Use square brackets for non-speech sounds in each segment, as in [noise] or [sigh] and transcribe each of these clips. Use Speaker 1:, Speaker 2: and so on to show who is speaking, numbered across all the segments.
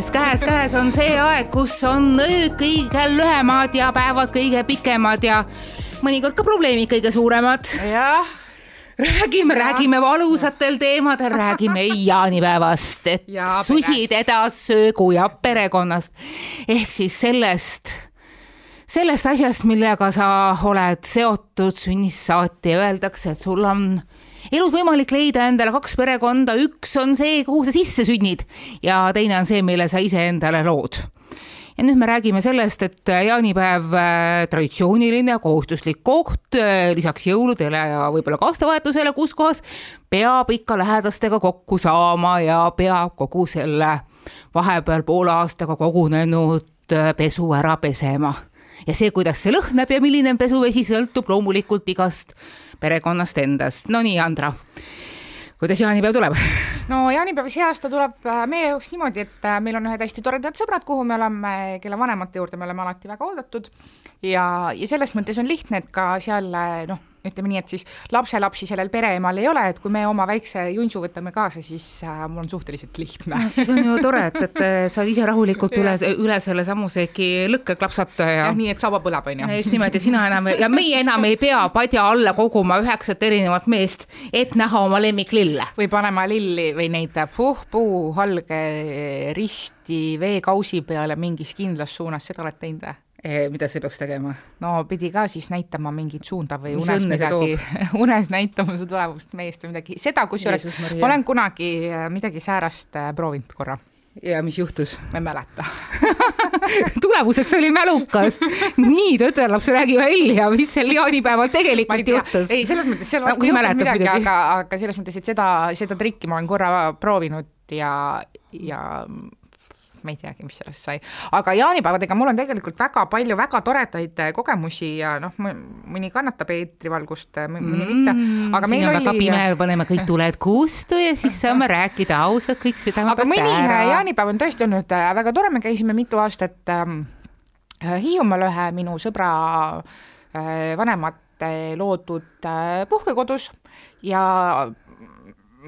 Speaker 1: käes, käes, käes on see aeg, kus on ööd kõige lühemad ja päevad kõige pikemad ja mõnikord ka probleemid kõige suuremad.
Speaker 2: jah.
Speaker 1: Räägime, räägime valusatel teemadel, räägime [laughs] jaanipäevast, et ja susideda, söögu ja perekonnast. Ehk siis sellest, sellest asjast, millega sa oled seotud sünnist saati ja öeldakse, et sul on elus võimalik leida endale kaks perekonda, üks on see, kuhu sa sisse sünnid ja teine on see, mille sa iseendale lood ja nüüd me räägime sellest, et jaanipäev äh, traditsiooniline kohustuslik koht äh, lisaks jõuludele ja võib-olla ka aastavahetusele, kus kohas peab ikka lähedastega kokku saama ja peab kogu selle vahepeal poole aastaga kogunenud äh, pesu ära pesema. ja see, kuidas see lõhnab ja milline on pesuvesi, sõltub loomulikult igast perekonnast endast. no nii, Andra kuidas jaanipäev tuleb?
Speaker 2: no jaanipäev see aasta tuleb äh, meie jaoks niimoodi, et äh, meil on ühed hästi toredad sõbrad, kuhu me oleme, kelle vanemate juurde me oleme alati väga oodatud ja, ja selles mõttes on lihtne, et ka seal äh, noh, ütleme nii, et siis lapselapsi sellel pereemal ei ole, et kui me oma väikse junsu võtame kaasa, siis äh, mul on suhteliselt lihtne
Speaker 1: no,. siis on ju tore, et, et saad ise rahulikult [laughs] üle, üle selle samusegi lõkke klapsata ja.
Speaker 2: jah, nii et saba põleb, on ju.
Speaker 1: just nimelt ja sina enam ja meie enam ei pea padja alla koguma üheksat erinevat meest, et näha oma lemmiklille.
Speaker 2: või panema lilli või neid puhpuu halge risti veekausi peale mingis kindlas suunas, seda oled teinud või?
Speaker 1: Eh, mida see peaks tegema?
Speaker 2: no pidi ka siis näitama mingit suunda või Mis unes midagi, [laughs] unes näitama su tulevast meest või midagi, seda kusjuures ma olen kunagi äh, midagi säärast äh, proovinud korra
Speaker 1: ja mis juhtus?
Speaker 2: ma ei mäleta [laughs]
Speaker 1: tulemuseks oli mälukas. nii, tütarlaps, räägi välja, mis sel jaanipäeval tegelikult juhtus.
Speaker 2: ei, selles mõttes seal vast ei juhtunud midagi, aga, aga selles mõttes, et seda, seda trikki ma olen korra proovinud ja, ja ma ei teagi, mis sellest sai. aga jaanipäevadega mul on tegelikult väga palju väga toredaid äh, kogemusi ja noh, mõni kannatab eetrivalgust, äh, mõni mm, mitte, aga meil oli.
Speaker 1: pime, paneme kõik tuled kustu ja siis [laughs] saame rääkida ausalt kõik südame
Speaker 2: aga mõni ära. jaanipäev on tõesti olnud väga tore, me käisime mitu aastat ähm, Hiiumaal ühe minu sõbra äh, vanemate loodud äh, puhkekodus ja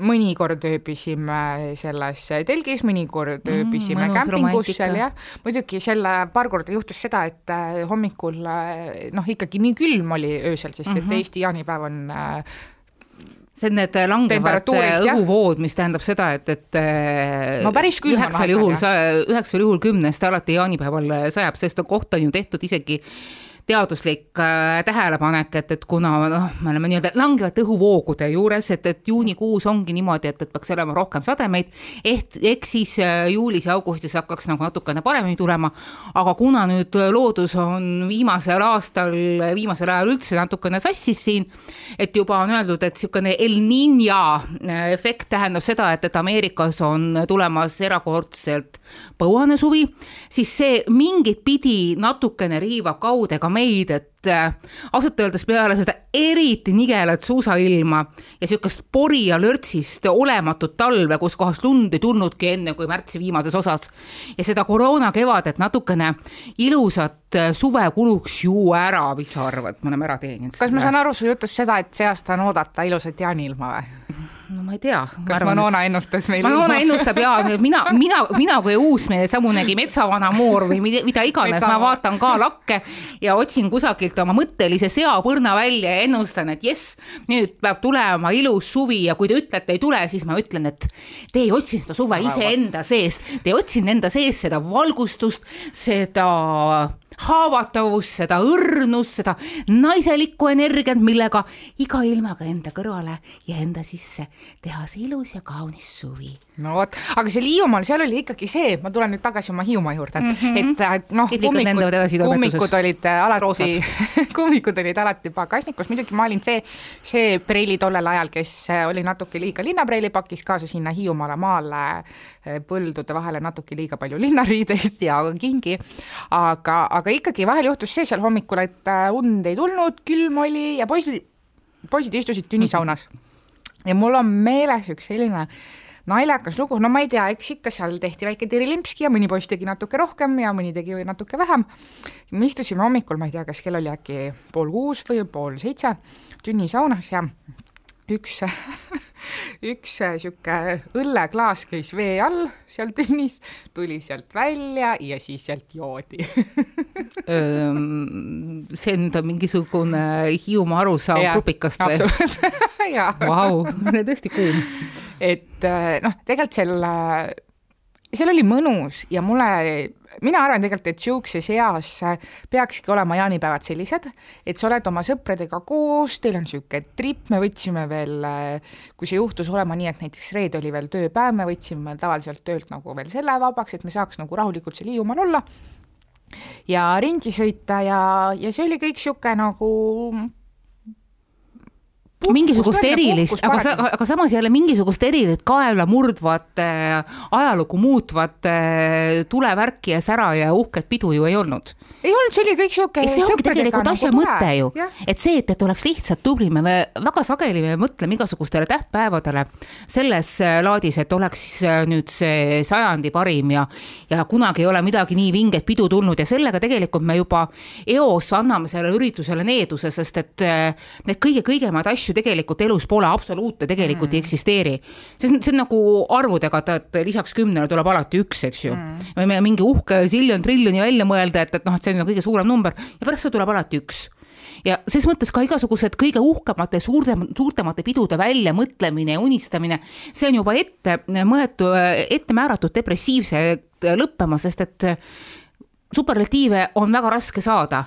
Speaker 2: mõnikord ööbisime selles telgis, mõnikord mm, ööbisime kämpingus seal jah, muidugi selle paar korda juhtus seda, et äh, hommikul äh, noh, ikkagi nii külm oli öösel, sest mm -hmm. et. Eesti jaanipäev on äh,
Speaker 1: see on need langevad õhuvood, mis tähendab seda, et, et
Speaker 2: no päris külm
Speaker 1: on üheksal juhul, üheksal juhul kümnest alati jaanipäeval sajab, sest koht on ju tehtud isegi teaduslik äh, tähelepanek, et, et kuna noh, me oleme nii-öelda langevate õhuvoogude juures, et, et juunikuus ongi niimoodi, et, et peaks olema rohkem sademeid, ehk, ehk siis äh, juulis ja augustis hakkaks nagu natukene paremini tulema, aga kuna nüüd loodus on viimasel aastal, viimasel ajal üldse natukene sassis siin, et juba on öeldud, et niisugune El Niña äh, efekt tähendab seda, et, et Ameerikas on tulemas erakordselt põuane suvi, siis see mingit pidi natukene riivab kaude ka meid, et äh, ausalt öeldes peale seda eriti nigelat suusailma ja sihukest pori ja lörtsist olematut talve, kus kohas lund ei tulnudki enne kui märtsi viimases osas ja seda koroona kevadet natukene ilusat äh, suve kuluks ju ära, mis sa arvad, me oleme ära teeninud?
Speaker 2: kas ma saan aru su jutust seda, et see aasta on oodata ilusat jaaniilma või?
Speaker 1: No ma ei tea.
Speaker 2: kas Manona ennustas meile?
Speaker 1: Manona ennustab ja mina, mina, mina kui uusmees samunegi metsavana moor või mida, mida iganes, ma vaatan ka lakke ja otsin kusagilt oma mõttelise seapõrna välja ja ennustan, et jess, nüüd peab tulema ilus suvi ja kui te ütlete, ei tule, siis ma ütlen, et te ei otsinud seda suve iseenda seest, te ei otsinud enda sees seda valgustust, seda haavatavust, seda õrnust, seda naiselikku energiat, millega iga ilmaga enda kõrvale ja enda sisse teha see ilus ja kaunis suvi.
Speaker 2: no vot, aga seal Hiiumaal, seal oli ikkagi see, ma tulen nüüd tagasi oma Hiiumaa juurde. Mm, -hmm. et äh, noh, kummikud, kummikud olid äh, alati [laughs] kummikud olid alati pagasnikus, muidugi ma olin see, see preili tollel ajal, kes äh, oli natuke liiga linnapreili, pakkis kaasa sinna Hiiumaale maale põldude vahele natuke liiga palju linnariideid ja kingi, aga, aga ikkagi vahel juhtus see seal hommikul, et äh, und ei tulnud, külm oli ja poisid, poisid istusid tünnisaunas. [laughs] ja mul on meeles üks selline naljakas lugu, no ma ei tea, eks ikka seal tehti väike tirilimpski ja mõni poiss tegi natuke rohkem ja mõni tegi natuke vähem. me istusime hommikul, ma ei tea, kas kell oli äkki pool kuus või pool seitse tünnisaunas ja üks [laughs] üks sihuke õlleklaas käis vee all seal tünnis, tuli sealt välja ja siis sealt joodi
Speaker 1: see on mingisugune Hiiumaa arusaam grupikast või? [laughs] Vau, tõesti kuum.
Speaker 2: et noh, tegelikult selle seal oli mõnus ja mulle, mina arvan tegelikult, et niisuguses eas peakski olema jaanipäevad sellised, et sa oled oma sõpradega koos, teil on niisugune trip, me võtsime veel, kui see juhtus olema nii, et näiteks reede oli veel tööpäev, me võtsime tavaliselt töölt nagu veel selle vabaks, et me saaks nagu rahulikult seal Hiiumaal olla ja ringi sõita ja, ja see oli kõik niisugune nagu
Speaker 1: mingisugust erilist, aga sa, aga samas jälle mingisugust erilist kaela murdvat äh,, ajalugu muutvat äh, tulevärki ja sära ja uhket pidu ju ei olnud
Speaker 2: ei olnud, see oli kõik sihuke.
Speaker 1: see ongi tegelikult nagu asja tule. mõte ju, et see, et, et oleks lihtsalt tubli, me väga sageli me mõtleme igasugustele tähtpäevadele selles äh, laadis, et oleks äh, nüüd see sajandi parim ja, ja kunagi ei ole midagi nii vinget pidu tulnud ja sellega tegelikult me juba eos anname sellele üritusele needuse, sest et äh, need kõige kõigemaid asju tegelikult elus pole, absoluute tegelikult mm. ei eksisteeri. see on, see on nagu arvudega, et, et lisaks kümnele tuleb alati üks, eks ju. Mm.. me võime mingi uhke siljon-triljoni välja mõelda, et, et noh, et see see on kõige suurem number. Ja pärast seda tuleb alati üks. Ja ses mõttes ka igasugused kõige uhkemate, suurte, suurtemate pidude väljamõtlemine ja unistamine, see on juba ette mõeldud, ette määratud depressiivse lõppema, sest et superlatiive on väga raske saada.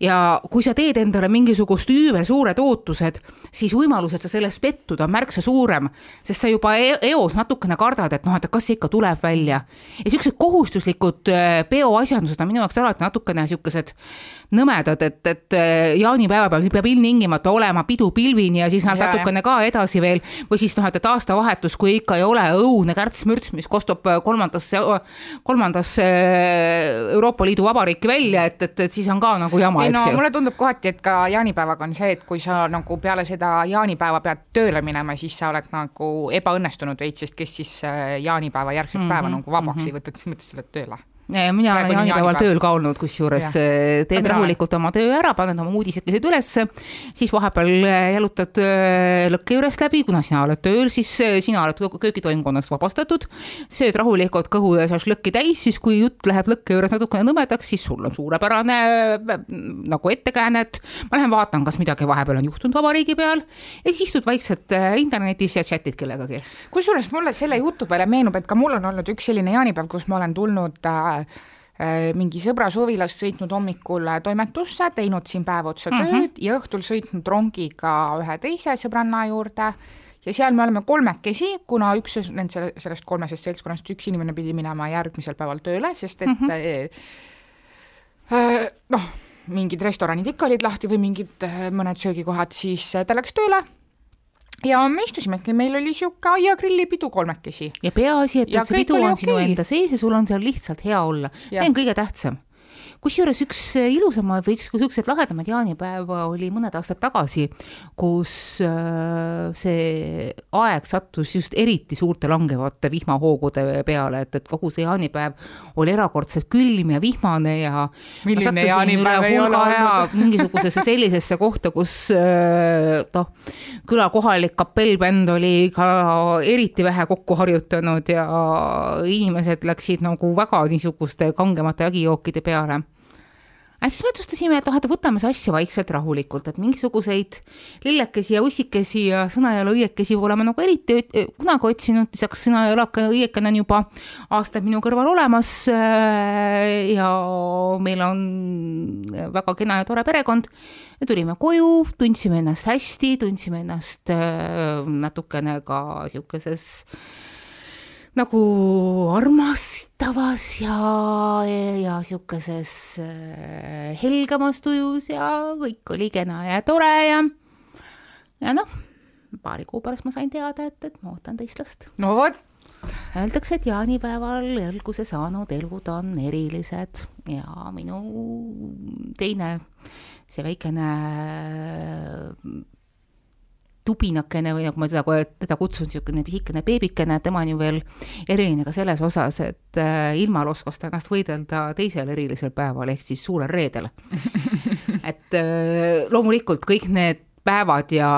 Speaker 1: Ja kui sa teed endale mingisugust üübersuured ootused, siis võimalus, et sa selles pettuda, on märksa suurem, sest sa juba e-, eos natukene kardad, et noh, et kas see ikka tuleb välja. ja siuksed kohustuslikud äh, peoasjandused on minu jaoks alati natukene siukesed nõmedad, et, et äh, jaanipäeva peal peab ilmtingimata olema pidu pilvini ja siis nad ja, natukene ka edasi veel. Või siis noh, et, et aastavahetus, kui ikka ei ole õudne kärts-mürts, mis kostab äh, kolmandasse, kolmandasse Euroopa Liidu vabariiki välja, et, et, et siis on ka nagu jama
Speaker 2: ei no mulle tundub kohati, et ka jaanipäevaga on see, et kui sa nagu peale seda jaanipäeva pead tööle minema, siis sa oled nagu ebaõnnestunud veits, sest kes siis äh, jaanipäeva järgset mm -hmm, päeva nagu vabaks mm -hmm. ei võta, sa lähed tööle
Speaker 1: mina olen jaanipäeval tööl ka olnud, kusjuures äh, teed rahulikult oma töö ära, paned oma uudisekesed ülesse, siis vahepeal äh, jalutad äh, lõkke juurest läbi, kuna sina oled tööl, siis sina oled köögitoimkonnast vabastatud, sööd rahulikult kõhu ja šašlõkki täis, siis kui jutt läheb lõkke juures natukene nõmedaks, siis sul on suurepärane nagu ettekääne, et ma lähen vaatan, kas midagi vahepeal on juhtunud vabariigi peal. Ja siis istud vaikselt internetis ja chat'id kellegagi.
Speaker 2: kusjuures mulle selle jutu peale meenub, et ka mul on olnud üks selline jaanipäev, kus ma olen tulnud Äh, mingi sõbra suvilast sõitnud hommikul toimetusse, teinud siin päev otsa tööd mm -hmm. ja õhtul sõitnud rongiga ühe teise sõbranna juurde ja seal me oleme kolmekesi, kuna üks nend selle, sellest kolmesest seltskonnast üks inimene pidi minema järgmisel päeval tööle, sest et mm -hmm. äh, noh, mingid restoranid ikka olid lahti või mingid äh, mõned söögikohad, siis ta läks tööle ja me istusimegi, meil oli sihuke aiagrillipidu kolmekesi.
Speaker 1: ja peaasi, et, et see pidu on okay. sinu enda sees ja sul on seal lihtsalt hea olla, see on kõige tähtsam kusjuures üks ilusamaid või üks niisuguseid lahedamaid jaanipäeva oli mõned aastad tagasi, kus äh, see aeg sattus just eriti suurte langevate vihmahoogude peale, et, et kogu see jaanipäev oli erakordselt külm ja vihmane ja
Speaker 2: milline jaanipäev ei ole
Speaker 1: olnud? [laughs] mingisugusesse sellisesse kohta, kus äh, noh, küla kohalik kapellbänd oli ka eriti vähe kokku harjutanud ja inimesed läksid nagu väga niisuguste kangemate vägijookide peale aga siis me otsustasime, et noh, et võtame see asja vaikselt rahulikult, et mingisuguseid lillekesi ja ussikesi ja sõnajalga õiekesi pole ma nagu eriti kunagi otsinud, lisaks sõnajalga õiekene on juba aastaid minu kõrval olemas. Äh, ja meil on väga kena ja tore perekond. me tulime koju, tundsime ennast hästi, tundsime ennast äh, natukene ka sihukeses nagu armastavas ja, ja sihukeses äh, helgemas tujus ja kõik oli kena ja tore ja, ja noh, paari kuu pärast ma sain teada, et, et ma ootan teist last.
Speaker 2: no vot.
Speaker 1: Öeldakse, et jaanipäeval alguse saanud elud on erilised ja minu teine, see väikene tubinakene või nagu ma seda, teda kutsun, niisugune pisikene beebikene, tema on ju veel eriline ka selles osas, et äh, ilmal oskas ta ennast võidelda teisel erilisel päeval ehk siis suurel reedel [laughs] et äh, loomulikult kõik need päevad ja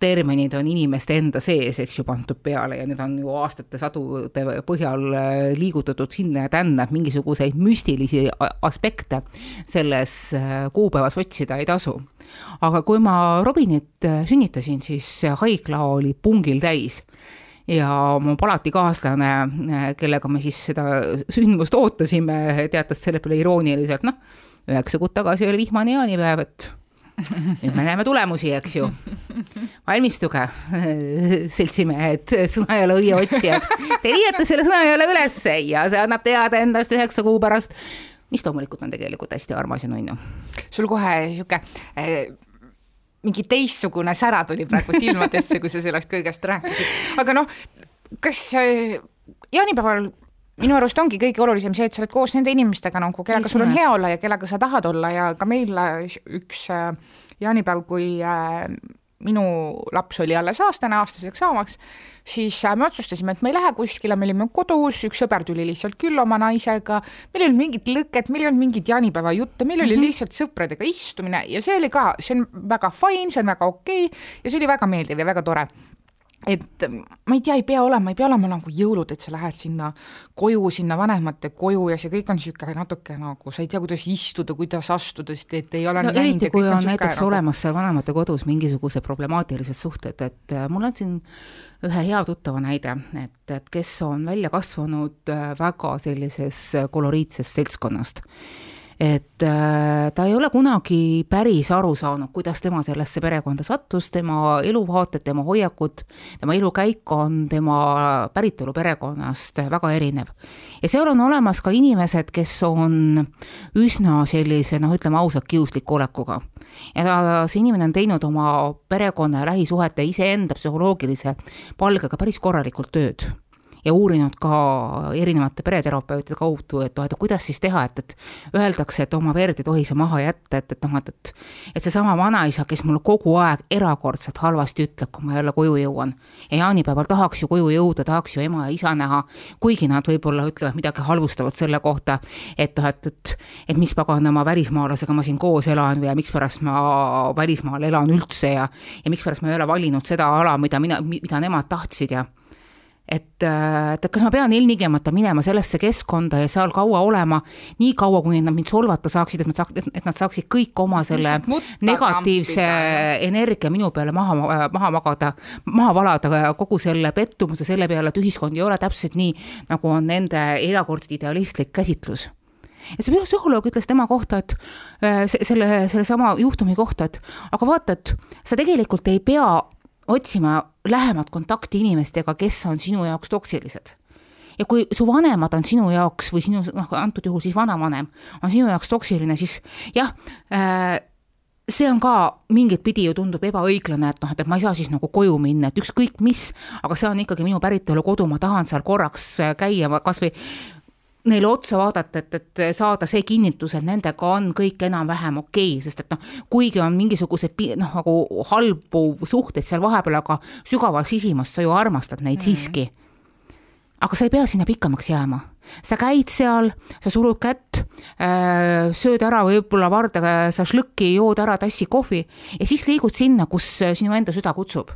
Speaker 1: terminid on inimeste enda sees, eks ju, pandud peale ja need on ju aastate sadude põhjal äh, liigutatud sinna ja tänna, et mingisuguseid müstilisi aspekte selles kuupäevas otsida ei tasu. Aga kui ma Robinit äh, sünnitasin, siis haigla oli pungil täis ja mu palatikaaslane, kellega me siis seda sündmust ootasime, teatas selle peale irooniliselt, noh, üheksa kuud tagasi oli vihmane jaanipäev, et nüüd me näeme tulemusi, eks ju. valmistuge, [laughs] seltsimehed, Sõnajaloo õie otsijad. Te leiate selle Sõnajaloo ülesse ja see annab teada endast üheksa kuu pärast, mis loomulikult on tegelikult hästi armas ja nunnu.
Speaker 2: sul kohe sihuke äh, mingi teistsugune sära tuli praegu silmadesse, kui sa sellest kõigest rääkisid, aga noh, kas äh, jaanipäeval minu arust ongi kõige olulisem see, et sa oled koos nende inimestega nagu, kellega sul on hea olla ja kellega sa tahad olla ja ka meil üks äh, jaanipäev, kui minu laps oli alles aastane, aastaseks saamaks, siis äh, me otsustasime, et me ei lähe kuskile, me olime kodus, üks sõber tuli lihtsalt külla oma naisega, meil ei olnud mingit lõket, meil ei olnud mingit jaanipäeva jutte, meil oli -hmm. lihtsalt sõpradega istumine ja see oli ka, see on väga fine, see on väga okei okay, ja see oli väga meeldiv ja väga tore et ma ei tea, ei pea olema, ei pea olema nagu jõulud, et sa lähed sinna koju, sinna vanemate koju ja see kõik on niisugune natuke nagu, sa ei tea, kuidas istuda, kuidas astuda, sest et ei ole
Speaker 1: no eriti, kui on, on näiteks nagu... olemas seal vanemate kodus mingisugused problemaatilised suhted, et äh, mul on siin ühe hea tuttava näide, et, et kes on välja kasvanud äh, väga sellises äh, koloriitsest seltskonnast et äh, ta ei ole kunagi päris aru saanud, kuidas tema sellesse perekonda sattus, tema eluvaated, tema hoiakud, tema elukäik on tema päritolu perekonnast väga erinev. ja seal on olemas ka inimesed, kes on üsna sellise noh, ütleme ausalt, kiusliku olekuga. ja ta, see inimene on teinud oma perekonna ja lähisuhete iseenda psühholoogilise palgega päris korralikult tööd ja uurinud ka erinevate pereterapeutide kaudu, et noh, et kuidas siis teha, et, et öeldakse, et oma verd ei tohi sa maha jätta, et, et noh, et, et et seesama vanaisa, kes mulle kogu aeg erakordselt halvasti ütleb, kui ma jälle koju jõuan. ja jaanipäeval tahaks ju koju jõuda, tahaks ju ema ja isa näha, kuigi nad võib-olla ütlevad midagi halvustavat selle kohta, et noh, et, et et mis paganama välismaalasega ma siin koos elan või ja mikspärast ma välismaal elan üldse ja ja mikspärast ma ei ole valinud seda ala, mida mina, mida nemad tahtsid ja et, äh, et kas ma pean ilmtingimata minema sellesse keskkonda ja seal kaua olema, nii kaua, kuni nad mind solvata saaksid, et nad saaks, et nad saaksid kõik oma selle negatiivse energia minu peale maha, maha magada, maha valada, kogu selle pettumuse selle peale, et ühiskond ei ole täpselt nii, nagu on nende erakordselt idealistlik käsitlus. Ja see psühholoog ütles tema kohta, et äh, selle, sellesama juhtumi kohta, et aga vaata, et sa tegelikult ei pea otsima lähemat kontakti inimestega, kes on sinu jaoks toksilised. ja kui su vanemad on sinu jaoks või sinu, noh, antud juhul siis vanavanem on sinu jaoks toksiline, siis jah äh,, see on ka mingit pidi ju tundub ebaõiglane, et noh, et, et ma ei saa siis nagu koju minna, et ükskõik mis, aga see on ikkagi minu päritolu kodu, ma tahan seal korraks äh, käia kasvõi neile otsa vaadata, et, et saada see kinnitus, et nendega on kõik enam-vähem okei okay,, sest et noh, kuigi on mingisugused noh, nagu halbu suhteid seal vahepeal, aga sügaval sisimas sa ju armastad neid mm. siiski. aga sa ei pea sinna pikemaks jääma, sa käid seal, sa surud kätt, äh, sööd ära võib-olla vardega šašlõkki, jood ära tassi kohvi ja siis liigud sinna, kus sinu enda süda kutsub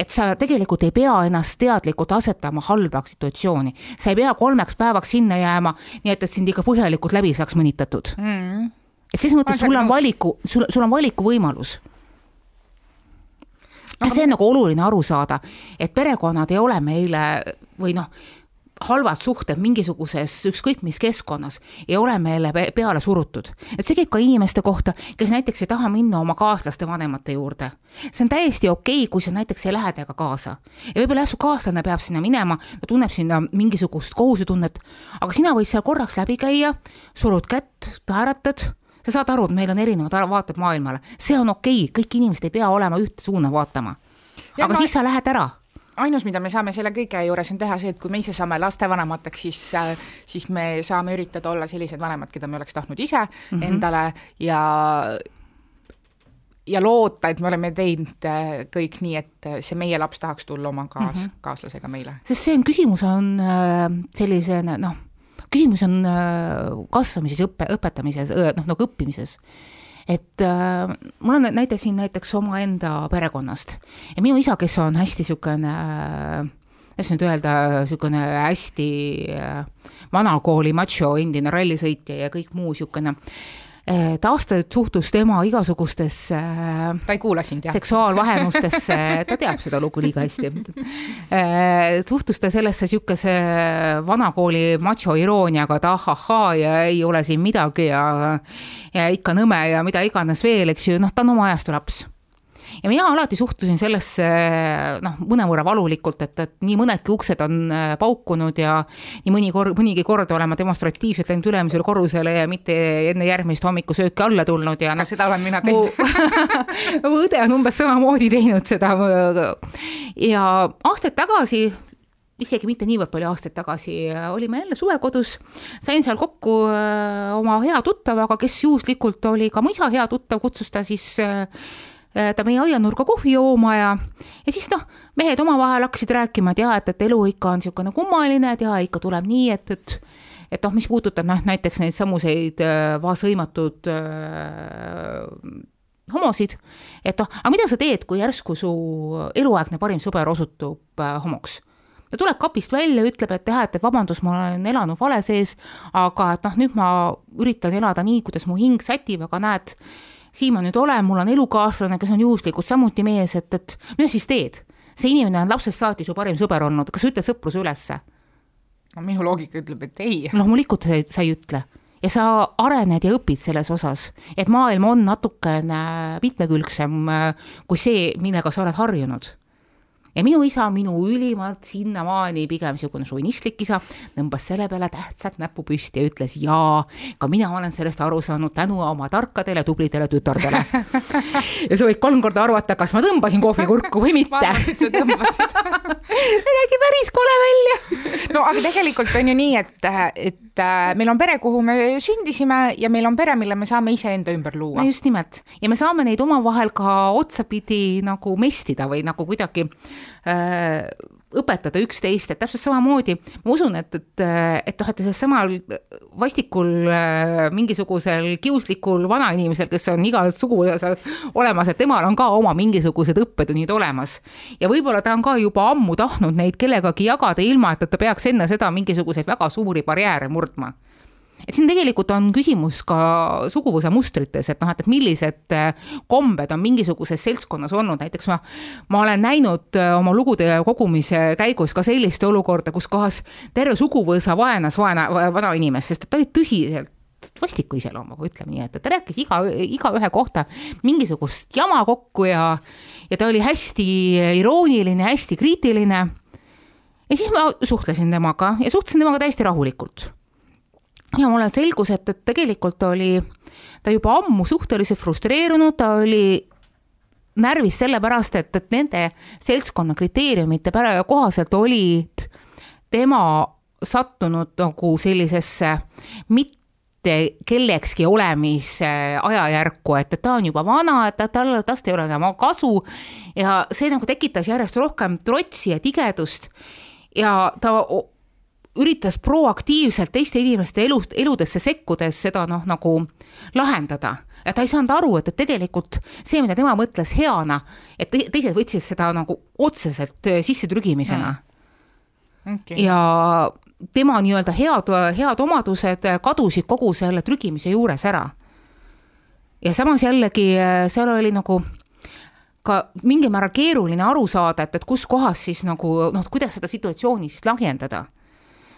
Speaker 1: et sa tegelikult ei pea ennast teadlikult asetama halba situatsiooni, sa ei pea kolmeks päevaks sinna jääma, nii et, et sind ikka põhjalikult läbi saaks mõnitatud. Mm.. et selles mõttes sul on valiku, sul, sul on valikuvõimalus Aga... see on nagu oluline aru saada, et perekonnad ei ole meile või noh, halvad suhted mingisuguses ükskõik mis keskkonnas ei ole meile peale surutud. et see käib ka inimeste kohta, kes näiteks ei taha minna oma kaaslaste vanemate juurde. see on täiesti okei okay,, kui sa näiteks ei lähe temaga kaasa. ja võib-olla jah, su kaaslane peab sinna minema, ta tunneb sinna mingisugust kohusetunnet, aga sina võid seal korraks läbi käia, surud kätt, naeratad sa saad aru, et meil on erinevad vaated maailmale, see on okei okay,, kõik inimesed ei pea olema ühte suuna vaatama. aga ma... siis sa lähed ära
Speaker 2: ainus, mida me saame selle kõige juures on teha see, et kui me ise saame lastevanemateks, siis, äh, siis me saame üritada olla sellised vanemad, keda me oleks tahtnud ise mm -hmm. endale ja ja loota, et me oleme teinud äh, kõik nii, et äh, see meie laps tahaks tulla oma kaas- mm, -hmm. kaaslasega meile.
Speaker 1: sest see on, küsimus on sellise noh, küsimus on kasvamises, õppe, õpetamises, noh nagu õppimises et äh, mul on näide siin näiteks omaenda perekonnast. Ja minu isa, kes on hästi niisugune äh, kuidas nüüd öelda, niisugune hästi äh, vanakooli macho, endine rallisõitja ja kõik muu niisugune äh, ta aastaid suhtus tema igasugustesse
Speaker 2: ta ei kuula sind, jah?
Speaker 1: seksuaalvahemustesse, [laughs] ta teab seda lugu liiga hästi. suhtus ta sellesse niisuguse vanakooli macho irooniaga, et ahahhaa ja ei ole siin midagi ja ja ikka nõme ja mida iganes veel, eks ju, noh, ta on oma ajastu laps ja mina alati suhtusin sellesse noh, mõnevõrra valulikult, et, et nii mõnedki uksed on äh, paukunud ja nii mõni kord, mõnigi kord olen ma demonstratiivselt läinud ülemisele korrusele ja mitte enne järgmist hommikusööki alla tulnud ja
Speaker 2: noh. seda olen mina teinud [laughs]
Speaker 1: mu õde on umbes samamoodi teinud seda. ja aastaid tagasi isegi mitte niivõrd palju aastaid tagasi, olime jälle suvekodus, sain seal kokku äh, oma hea tuttavaga, kes juhuslikult oli ka mu isa hea tuttav, kutsus ta siis Äh, ta meie aianurka kohvi jooma ja, ja siis noh, mehed omavahel hakkasid rääkima, et jaa, et, et elu ikka on niisugune kummaline, et jaa, ikka tuleb nii, et, et et noh, mis puudutab noh, näiteks neid samuseid äh, vaasõimatud äh, homosid, et noh, aga mida sa teed, kui järsku su eluaegne parim sõber osutub äh, homoks? ta tuleb kapist välja, ütleb, et jah, et vabandust, ma olen elanud vale sees, aga et noh, nüüd ma üritan elada nii, kuidas mu hing sätib, aga näed, siin ma nüüd olen, mul on elukaaslane, kes on juhuslikult samuti mees, et, et mida siis teed? see inimene on lapsest saati su parim sõber olnud, kas sa ütled sõpruse ülesse?
Speaker 2: no minu loogika ütleb, et ei.
Speaker 1: loomulikult sa, sa ei ütle ja sa arened ja õpid selles osas, et maailm on natukene mitmekülgsem kui see, millega sa oled harjunud ja minu isa, minu ülimalt sinnamaani pigem niisugune šovinistlik isa, tõmbas selle peale tähtsalt näpu püsti ja ütles jaa, ka mina olen sellest aru saanud tänu oma tarkadele tublidele tütardele. [laughs] Ja sa võid kolm korda arvata, kas ma tõmbasin kohvikurku või mitte. ma arvan, et sa tõmbasid. [laughs] See nägi päris kole välja.
Speaker 2: No aga tegelikult on ju nii, et, et äh, meil on pere, kuhu me sündisime ja meil on pere, mille me saame iseenda ümber luua.
Speaker 1: just nimelt ja me saame neid omavahel ka otsapidi nagu mestida või nagu kuidagi Äh, õpetada üksteist, et täpselt samamoodi ma usun, et, et, et noh, et samal vastikul äh, mingisugusel kiuslikul vanainimesel, kes on igas suguvõsas olemas, et temal on ka oma mingisugused õppetunnid olemas. ja võib-olla ta on ka juba ammu tahtnud neid kellegagi jagada, ilma et ta peaks enne seda mingisuguseid väga suuri barjääre murdma et siin tegelikult on küsimus ka suguvõsa mustrites, et noh, et, et millised äh, kombed on mingisuguses seltskonnas olnud, näiteks ma, ma olen näinud äh, oma lugude kogumise käigus ka sellist olukorda, kus kohas terve suguvõsa vaenas vaena, vanainimest, sest ta oli tõsiselt vastiku iseloomuga, ütleme nii, et ta rääkis iga, igaühe kohta mingisugust jama kokku ja, ja ta oli hästi irooniline, hästi kriitiline. ja siis ma suhtlesin temaga ja suhtlesin temaga täiesti rahulikult ja mulle selgus, et, et tegelikult oli ta juba ammu suhteliselt frustreerunud, ta oli närvis sellepärast, et, et nende seltskonna kriteeriumite kohaselt olid tema sattunud nagu sellisesse mitte kellekski olemise ajajärku, et, et ta on juba vana, et tal, tast ei ole enam kasu. Ja see nagu tekitas järjest rohkem trotsi ja tigedust. Ja ta üritas proaktiivselt teiste inimeste elu, eludesse sekkudes seda noh, nagu lahendada. ja ta ei saanud aru, et, et tegelikult see, mida tema mõtles heana, et teised võtsid seda nagu otseselt äh, sissetrügimisena mm.. Okay. ja tema nii-öelda head, head omadused kadusid kogu selle trügimise juures ära. ja samas jällegi äh, seal oli nagu ka mingil määral keeruline aru saada, et, et kus kohas siis nagu noh, kuidas seda situatsiooni siis lahjendada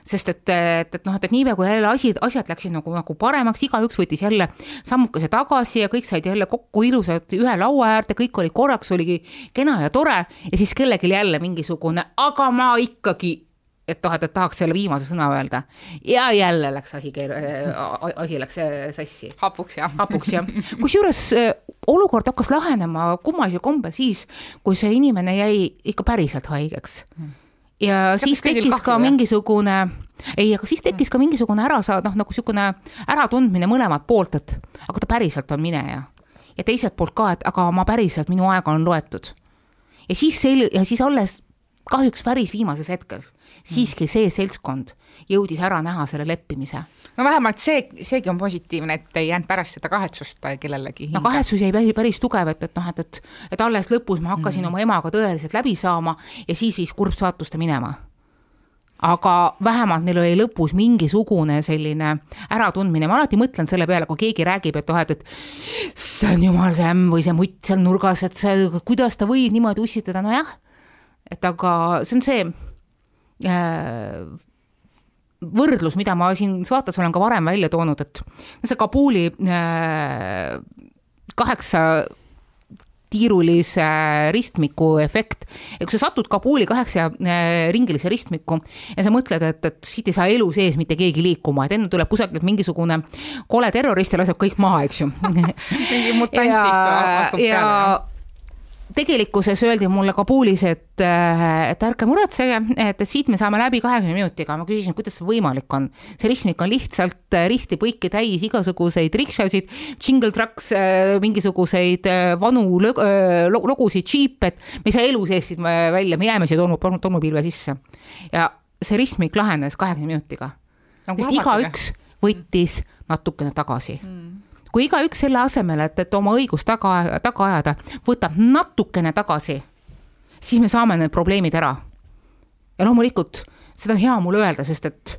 Speaker 1: sest et, et, et noh, et, et niipea kui jälle asi, asjad läksid nagu, nagu paremaks, igaüks võttis jälle sammukese tagasi ja kõik said jälle kokku ilusalt ühe laua äärde, kõik oli korraks, oligi kena ja tore. Ja siis kellelgi jälle mingisugune, aga ma ikkagi et noh, et, tahaks selle viimase sõna öelda. Ja jälle läks asi, asi läks sassi.
Speaker 2: hapuks jah.
Speaker 1: hapuks jah, kusjuures olukord hakkas lahenema kummalisel kombel siis, kui see inimene jäi ikka päriselt haigeks. Mm ja Kas siis tekkis kahju, ka jah? mingisugune, ei, aga siis tekkis ka mingisugune ära saada, noh, nagu niisugune äratundmine mõlemalt poolt, et aga ta päriselt on mineja. ja teiselt poolt ka, et aga ma päriselt, minu aega on loetud. ja siis sel-, ja siis alles kahjuks päris viimases hetkes siiski see seltskond jõudis ära näha selle leppimise.
Speaker 2: no vähemalt see, seegi on positiivne, et ei jäänud pärast seda kahetsust kellelegi
Speaker 1: hinge. no kahetsus jäi päris, päris tugev, et, et noh, et, et, et alles lõpus ma hakkasin mm. oma emaga tõeliselt läbi saama ja siis viis kurb saatus ta minema aga vähemalt neil oli lõpus mingisugune selline äratundmine, ma alati mõtlen selle peale, kui keegi räägib, et oh, et, et see on jumal see ämm või see mutt seal nurgas, et see, kuidas ta võib niimoodi ussitada, nojah, et aga see on see äh, võrdlus, mida ma siin saates olen ka varem välja toonud, et see Kabuli äh, kaheksa tiirulise ristmiku efekt. ja kui sa satud Kabuli kaheksa äh, ringilise ristmikku ja sa mõtled, et, et siit ei saa elu sees mitte keegi liikuma, et enne tuleb kusagilt mingisugune kole terrorist ja laseb kõik maha, eks ju [laughs]
Speaker 2: mingi mutantist
Speaker 1: astub peale tegelikkuses öeldi mulle Kabulis, et, äh, et ärge muretsege, et siit me saame läbi kahekümne minutiga, ma küsisin, kuidas see võimalik on. see ristmik on lihtsalt äh, risti-põiki täis igasuguseid rikšasid, jingle trucks, äh, mingisuguseid vanu lugusid, džiipe, et me ei saa elu sees siit välja, me jääme siia tolmu, tolmupilve sisse. ja see ristmik lahenes kahekümne minutiga. Nagu, sest igaüks võttis natukene tagasi. Mm kui igaüks selle asemel, et, et oma õigust taga, taga ajada, võtab natukene tagasi, siis me saame need probleemid ära. ja loomulikult seda on hea mul öelda, sest et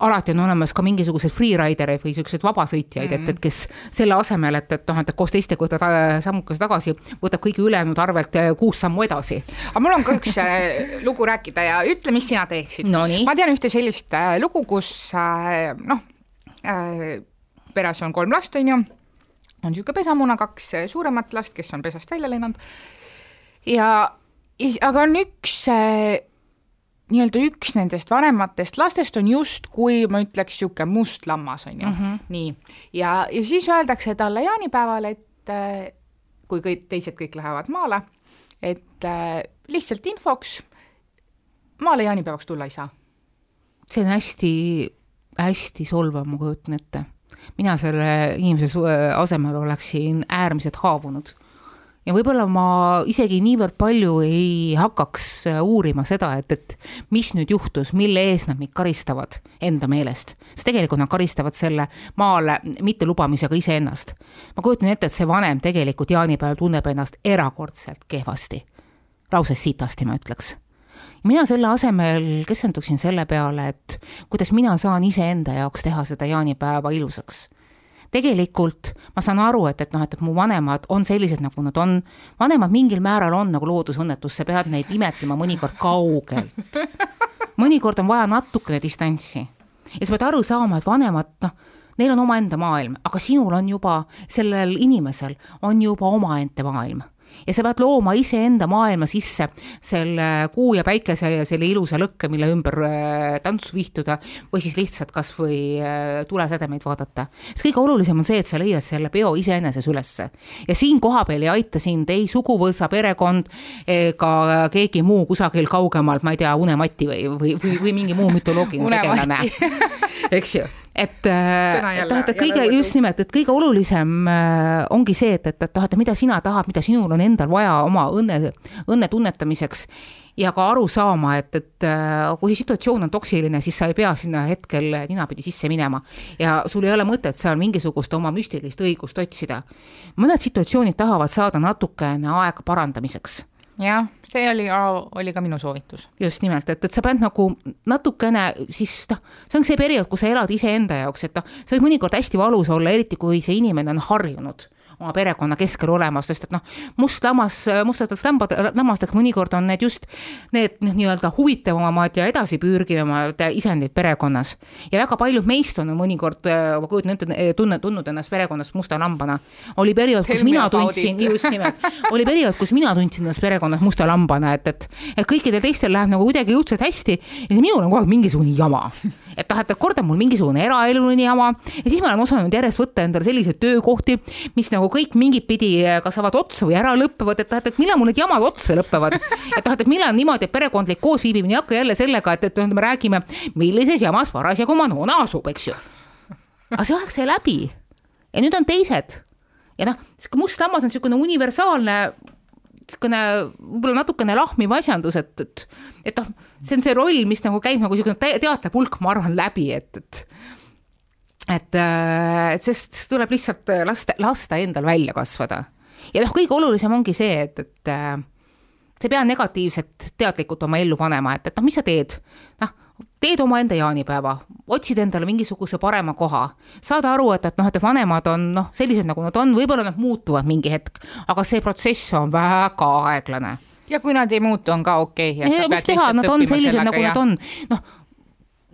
Speaker 1: alati on olemas ka mingisuguseid freeridereid või siukseid vabasõitjaid mm, -hmm. et, et kes selle asemel, et, et noh, et koos teistega võtad sammukese tagasi, võtab kõigi ülejäänud arvelt äh, kuus sammu edasi.
Speaker 2: aga mul on ka üks äh, lugu rääkida ja ütle, mis sina teeksid
Speaker 1: no,.
Speaker 2: ma tean ühte sellist äh, lugu, kus noh, peres on kolm last, on ju, on niisugune pesamuna, kaks suuremat last, kes on pesast välja lennanud ja, ja aga on üks nii-öelda üks nendest vanematest lastest on justkui ma ütleks niisugune must lammas, on ju mm, -hmm. nii. ja, ja siis öeldakse talle jaanipäeval, et kui kõik teised kõik lähevad maale, et lihtsalt infoks, maale jaanipäevaks tulla ei saa.
Speaker 1: see on hästi, hästi solvav, ma kujutan ette mina selle inimese asemel oleksin äärmiselt haavunud. ja võib-olla ma isegi niivõrd palju ei hakkaks äh, uurima seda, et, et mis nüüd juhtus, mille eest nad mind karistavad enda meelest. sest tegelikult nad karistavad selle maale mittelubamisega iseennast. ma kujutan ette, et see vanem tegelikult jaanipäeval tunneb ennast erakordselt kehvasti. lausa sitasti, ma ütleks mina selle asemel keskenduksin selle peale, et kuidas mina saan iseenda jaoks teha seda jaanipäeva ilusaks. Tegelikult ma saan aru, et, et noh, et, mu vanemad on sellised, nagu nad on, vanemad mingil määral on nagu loodusõnnetus, sa pead neid imetlema mõnikord kaugelt. mõnikord on vaja natukene distantsi. Ja sa pead aru saama, et vanemad, noh, neil on omaenda maailm, aga sinul on juba, sellel inimesel on juba omaette maailm ja sa pead looma iseenda maailma sisse selle kuu ja päikese ja selle ilusa lõkke, mille ümber äh, tantsu vihtuda või siis lihtsalt kasvõi äh, tulesädemeid vaadata. sest kõige olulisem on see, et sa leiad selle peo iseeneses ülesse. Ja siin kohapeal ei aita sind ei suguvõsa, perekond ega keegi muu kusagil kaugemalt, ma ei tea, unemati või, või, või, või mingi muu [laughs] mütoloogiline tegelane. Eks ju et, äh, et et kõige, just nimelt, et kõige olulisem äh, ongi see, et, et, et et mida sina tahad, mida sinul on endal vaja oma õnne, õnne tunnetamiseks ja ka aru saama, et, et äh, kui situatsioon on toksiline, siis sa ei pea sinna hetkel ninapidi sisse minema. ja sul ei ole mõtet seal mingisugust oma müstilist õigust otsida. mõned situatsioonid tahavad saada natukene aega parandamiseks
Speaker 2: jah, see oli, oli ka minu soovitus.
Speaker 1: just nimelt, et, et sa pead nagu natukene siis noh, see on see periood, kus sa elad iseenda jaoks, et noh, see võib mõnikord hästi valus olla, eriti kui see inimene on harjunud oma perekonna keskel olemas, sest et noh, must lammas, mustateks lambad, lammasteks mõnikord on need just need noh, nii-öelda huvitavamad ja edasipürgivamad isendid perekonnas. ja väga paljud meist on mõnikord, ma kujutan ette, tunne, tundnud ennast perekonnas musta lambana. oli periood, kus mina tundsin, just nimelt, oli periood, kus mina tundsin ennast perekonnas musta lambana, et, et, et kõikidel teistel läheb nagu kuidagi õudselt hästi ja minul on kogu aeg mingisugune jama. et noh, et kord on mul mingisugune eraeluline jama ja siis ma olen osanud järjest võtta endale selliseid töökohti, mis nagu kõik mingit pidi eh, kas saavad otsa või ära lõpevad, et noh, et millal mul need jamad otsa lõpevad. et noh, et millal niimoodi, et perekondlik koosviibimine ei hakka jälle sellega, et, et me räägime, millises jamas parasjagu Manona asub, eks ju. aga see aeg sai läbi ja nüüd on teised. ja noh, sihuke must lammas on niisugune universaalne niisugune võib-olla natukene lahmiv asjandus, et, et, et noh, see on see roll, mis nagu käib nagu niisugune teatepulk, ma arvan, läbi, et, et et, äh, et sest tuleb lihtsalt lasta, lasta endal välja kasvada. ja noh, kõige olulisem ongi see, et, et äh, sa ei pea negatiivset teadlikult oma ellu panema, et, et noh, mis sa teed, noh, teed omaenda jaanipäeva, otsid endale mingisuguse parema koha, saad aru, et, et noh, et vanemad on noh, sellised, nagu nad on, võib-olla nad muutuvad mingi hetk, aga see protsess on väga aeglane.
Speaker 2: ja kui nad ei muutu, on ka okei okay.
Speaker 1: mis teha, nad on sellised, nagu ja... nad on, noh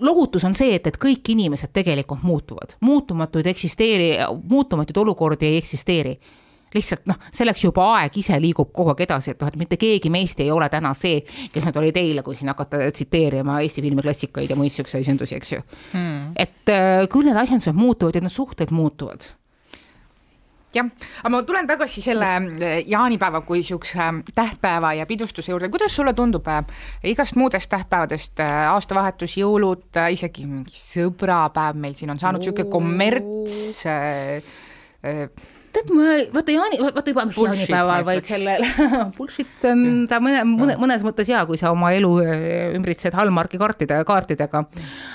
Speaker 1: lohutus on see, et, et kõik inimesed tegelikult muutuvad, muutumatuid eksisteeri, muutumatuid olukordi ei eksisteeri. Lihtsalt noh, selleks juba aeg ise liigub kogu aeg edasi, et noh, et mitte keegi meist ei ole täna see, kes nad olid eile, kui siin hakata tsiteerima Eesti filmiklassikaid ja muid siukseid asendusi, eks ju. Hmm.. et äh, küll need asjandused muutuvad ja need suhted muutuvad
Speaker 2: jah, aga ma tulen tagasi selle äh, jaanipäeva kui siukse äh, tähtpäeva ja pidustuse juurde, kuidas sulle tundub äh, igast muudest tähtpäevadest äh,, aastavahetus, jõulud isegi mingi sõbrapäev meil siin on saanud sihuke kommerts äh,
Speaker 1: äh, tead, ma, vaata Jaani, vaata juba, mis jaanipäeval, vaid sellel [laughs] bullshit on ta mõne, mõne, mõnes mõttes hea, kui sa oma elu äh, ümbritsed Hallmarki kaartide, kaartidega.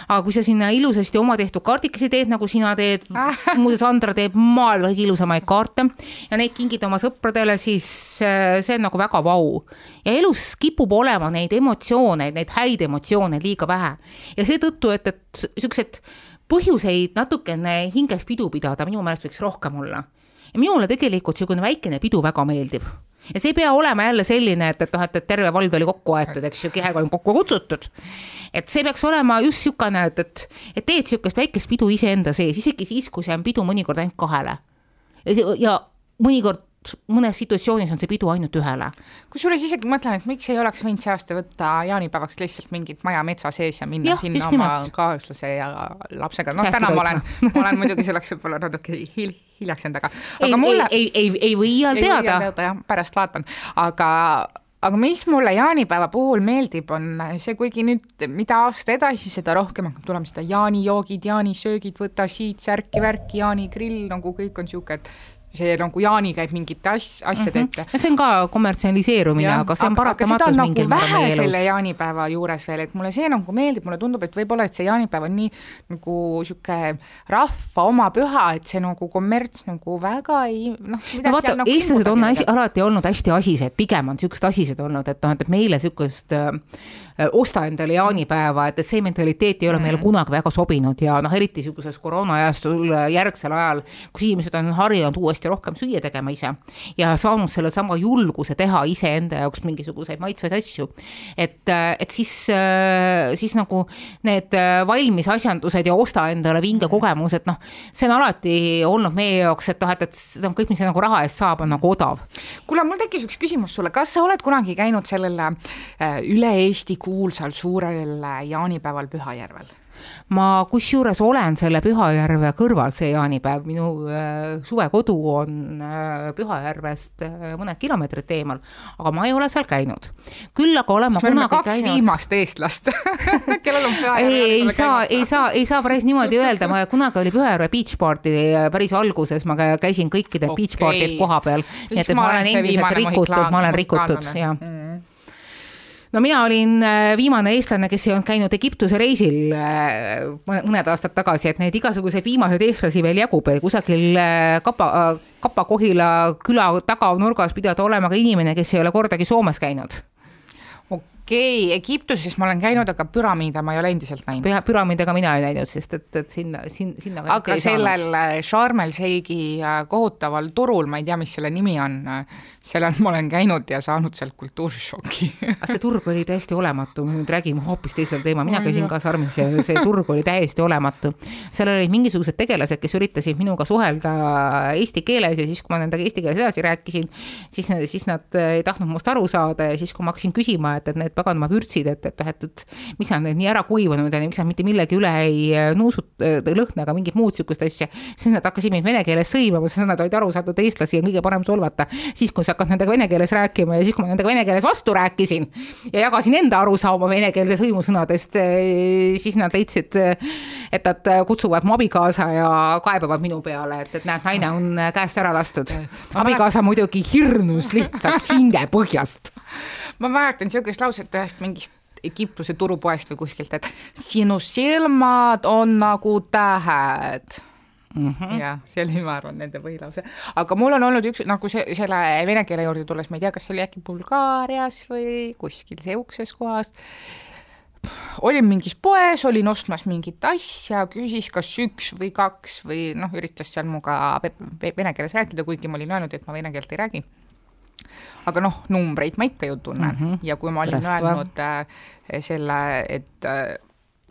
Speaker 1: aga kui sa sinna ilusasti oma tehtud kaardikesi teed, nagu sina teed, [laughs] muuseas Andra teeb maailma kõige ilusamaid kaarte. Ja neid kingid oma sõpradele, siis äh, see on nagu väga vau. ja elus kipub olema neid emotsioone, neid häid emotsioone liiga vähe. Ja seetõttu, et, et siuksed põhjuseid natukene hinges pidu pidada minu meelest võiks rohkem olla ja minule tegelikult niisugune väikene pidu väga meeldib ja see ei pea olema jälle selline, et, et noh, et, et terve vald oli kokku aetud, eks ju, kehega on kokku kutsutud. et see peaks olema just niisugune, et, et, et teed niisugust väikest pidu iseenda sees, isegi siis, kui see on pidu mõnikord ainult kahele. ja mõnikord mõnes situatsioonis on see pidu ainult ühele.
Speaker 2: kusjuures isegi mõtlen, et miks ei oleks võinud see aasta võtta jaanipäevaks lihtsalt mingit maja metsa sees ja minna ja, sinna oma nimelt. kaaslase ja lapsega, noh täna ma olen, [laughs] ma olen muidugi selleks võib-olla natuke hil-, hiljaks jäänud, aga, aga
Speaker 1: ei, mulle ei, ei, ei, ei või iial teada.
Speaker 2: jah, pärast vaatan, aga aga mis mulle jaanipäeva puhul meeldib, on see, kuigi nüüd, mida aasta edasi, seda rohkem hakkab tulema seda jaanijoogid, jaanisöögid, võta siit särki-värki, jaanikrill, nagu kõik on niisugune, et see nagu Jaani käib mingite as-, asjade mm -hmm. ette.
Speaker 1: see on ka kommertsialiseerumine, aga see on paratamatus
Speaker 2: nagu mingil määral meie elus. selle jaanipäeva juures veel, et mulle see nagu meeldib, mulle tundub, et võib-olla, et see jaanipäev on nii nagu niisugune rahva oma püha, et see nagu kommerts nagu väga ei noh.
Speaker 1: no vaata nagu, eestlased on asi, alati olnud hästi asised, pigem on niisugused asised olnud, et noh, et meile niisugust äh, osta endale jaanipäeva, et see mentaliteet ei ole meile kunagi väga sobinud ja noh, eriti niisuguses koroonaajastul järgsel ajal, kus inimesed on harjunud uuesti rohkem süüa tegema ise ja saanud sellesama julguse teha iseenda jaoks mingisuguseid maitsvaid asju. et, et siis, siis nagu need valmis asjandused ja osta endale vinge kogemus, et noh, see on alati olnud meie jaoks, et noh, et, et see on kõik, mis nagu raha eest saab, on nagu odav.
Speaker 2: kuule, mul tekkis üks küsimus sulle, kas sa oled kunagi käinud sellel äh, üle Eesti kuulsal suurel jaanipäeval Pühajärvel?
Speaker 1: ma kusjuures olen selle Pühajärve kõrval see jaanipäev, minu äh, suvekodu on äh, Pühajärvest äh, mõned kilomeetrid eemal, aga ma ei ole seal käinud. küll aga olen ma kunagi
Speaker 2: kaks käinud. viimast eestlast [laughs] kellel on
Speaker 1: Pühajärve. ei, ei saa, ei saa, ei saa päris niimoodi öelda, ma kunagi oli Pühajärve beach party päris alguses, ma käisin kõikidel okay. beach party'l koha peal, nii et, et ma olen endiselt rikutud, ma olen rikutud, jah mm no mina olin äh, viimane eestlane, kes ei olnud käinud Egiptuse reisil äh, mõned aastad tagasi, et neid igasuguseid viimaseid eestlasi veel jagub, kusagil äh, Kapa, Kapa-Kohila küla taganurgas pidada olema ka inimene, kes ei ole kordagi Soomes käinud
Speaker 2: okei okay,, Egiptuses ma olen käinud, aga püramiide ma ei ole endiselt näinud.
Speaker 1: püramiide ka mina ei näinud, sest et, et sinna, sinna, sinna
Speaker 2: aga sellel Sharm el Sheikhi kohutaval turul, ma ei tea, mis selle nimi on, sellel ma olen käinud ja saanud sealt kultuurišoki
Speaker 1: aga see turg oli täiesti olematu, me nüüd räägime hoopis teisel teemal, mina käisin ka Sarmis ja see turg oli täiesti olematu. seal olid mingisugused tegelased, kes üritasid minuga suhelda eesti keeles ja siis, kui ma nendega eesti keeles edasi rääkisin, siis, siis nad ei tahtnud must aru saada ja siis, kui ma hakkasin küsima, et, et need paganama vürtsid, et, et noh, et, et miks nad need nii ära kuivanud ja miks nad mitte millegi üle ei nuusuta lõhna ega mingit muud sihukest asja, siis nad hakkasid mind vene keeles sõimama, sest nad olid aru saanud, eestlasi on kõige parem solvata siis, kui sa hakkad nendega vene keeles rääkima ja siis, kui ma nendega vene keeles vastu rääkisin ja jagasin enda arusaama venekeelse sõimusõnadest, eh, siis nad leidsid, et nad kutsuvad mu abikaasa ja kaebavad minu peale, et, et näed, naine on käest ära lastud. abikaasa muidugi hirmus lihtsalt hingepõhjast. [laughs]
Speaker 2: ma mäletan niisugust lauset ühest mingist Egiptuse turupoest või kuskilt, et sinu silmad on nagu tähed mm. -hmm. jah, see oli, ma arvan, nende põhilause. aga mul on olnud üks, nagu see, selle vene keele juurde tulles, ma ei tea, kas see oli äkki Bulgaarias või kuskil sihukeses kohas, olin mingis poes, olin ostmas mingit asja, küsis kas üks või kaks või noh, üritas seal minuga vene keeles rääkida, kuigi ma olin öelnud, et ma vene keelt ei räägi aga noh, numbreid ma ikka ju tunnen mm -hmm. ja kui ma olin Rest öelnud äh, selle, et äh,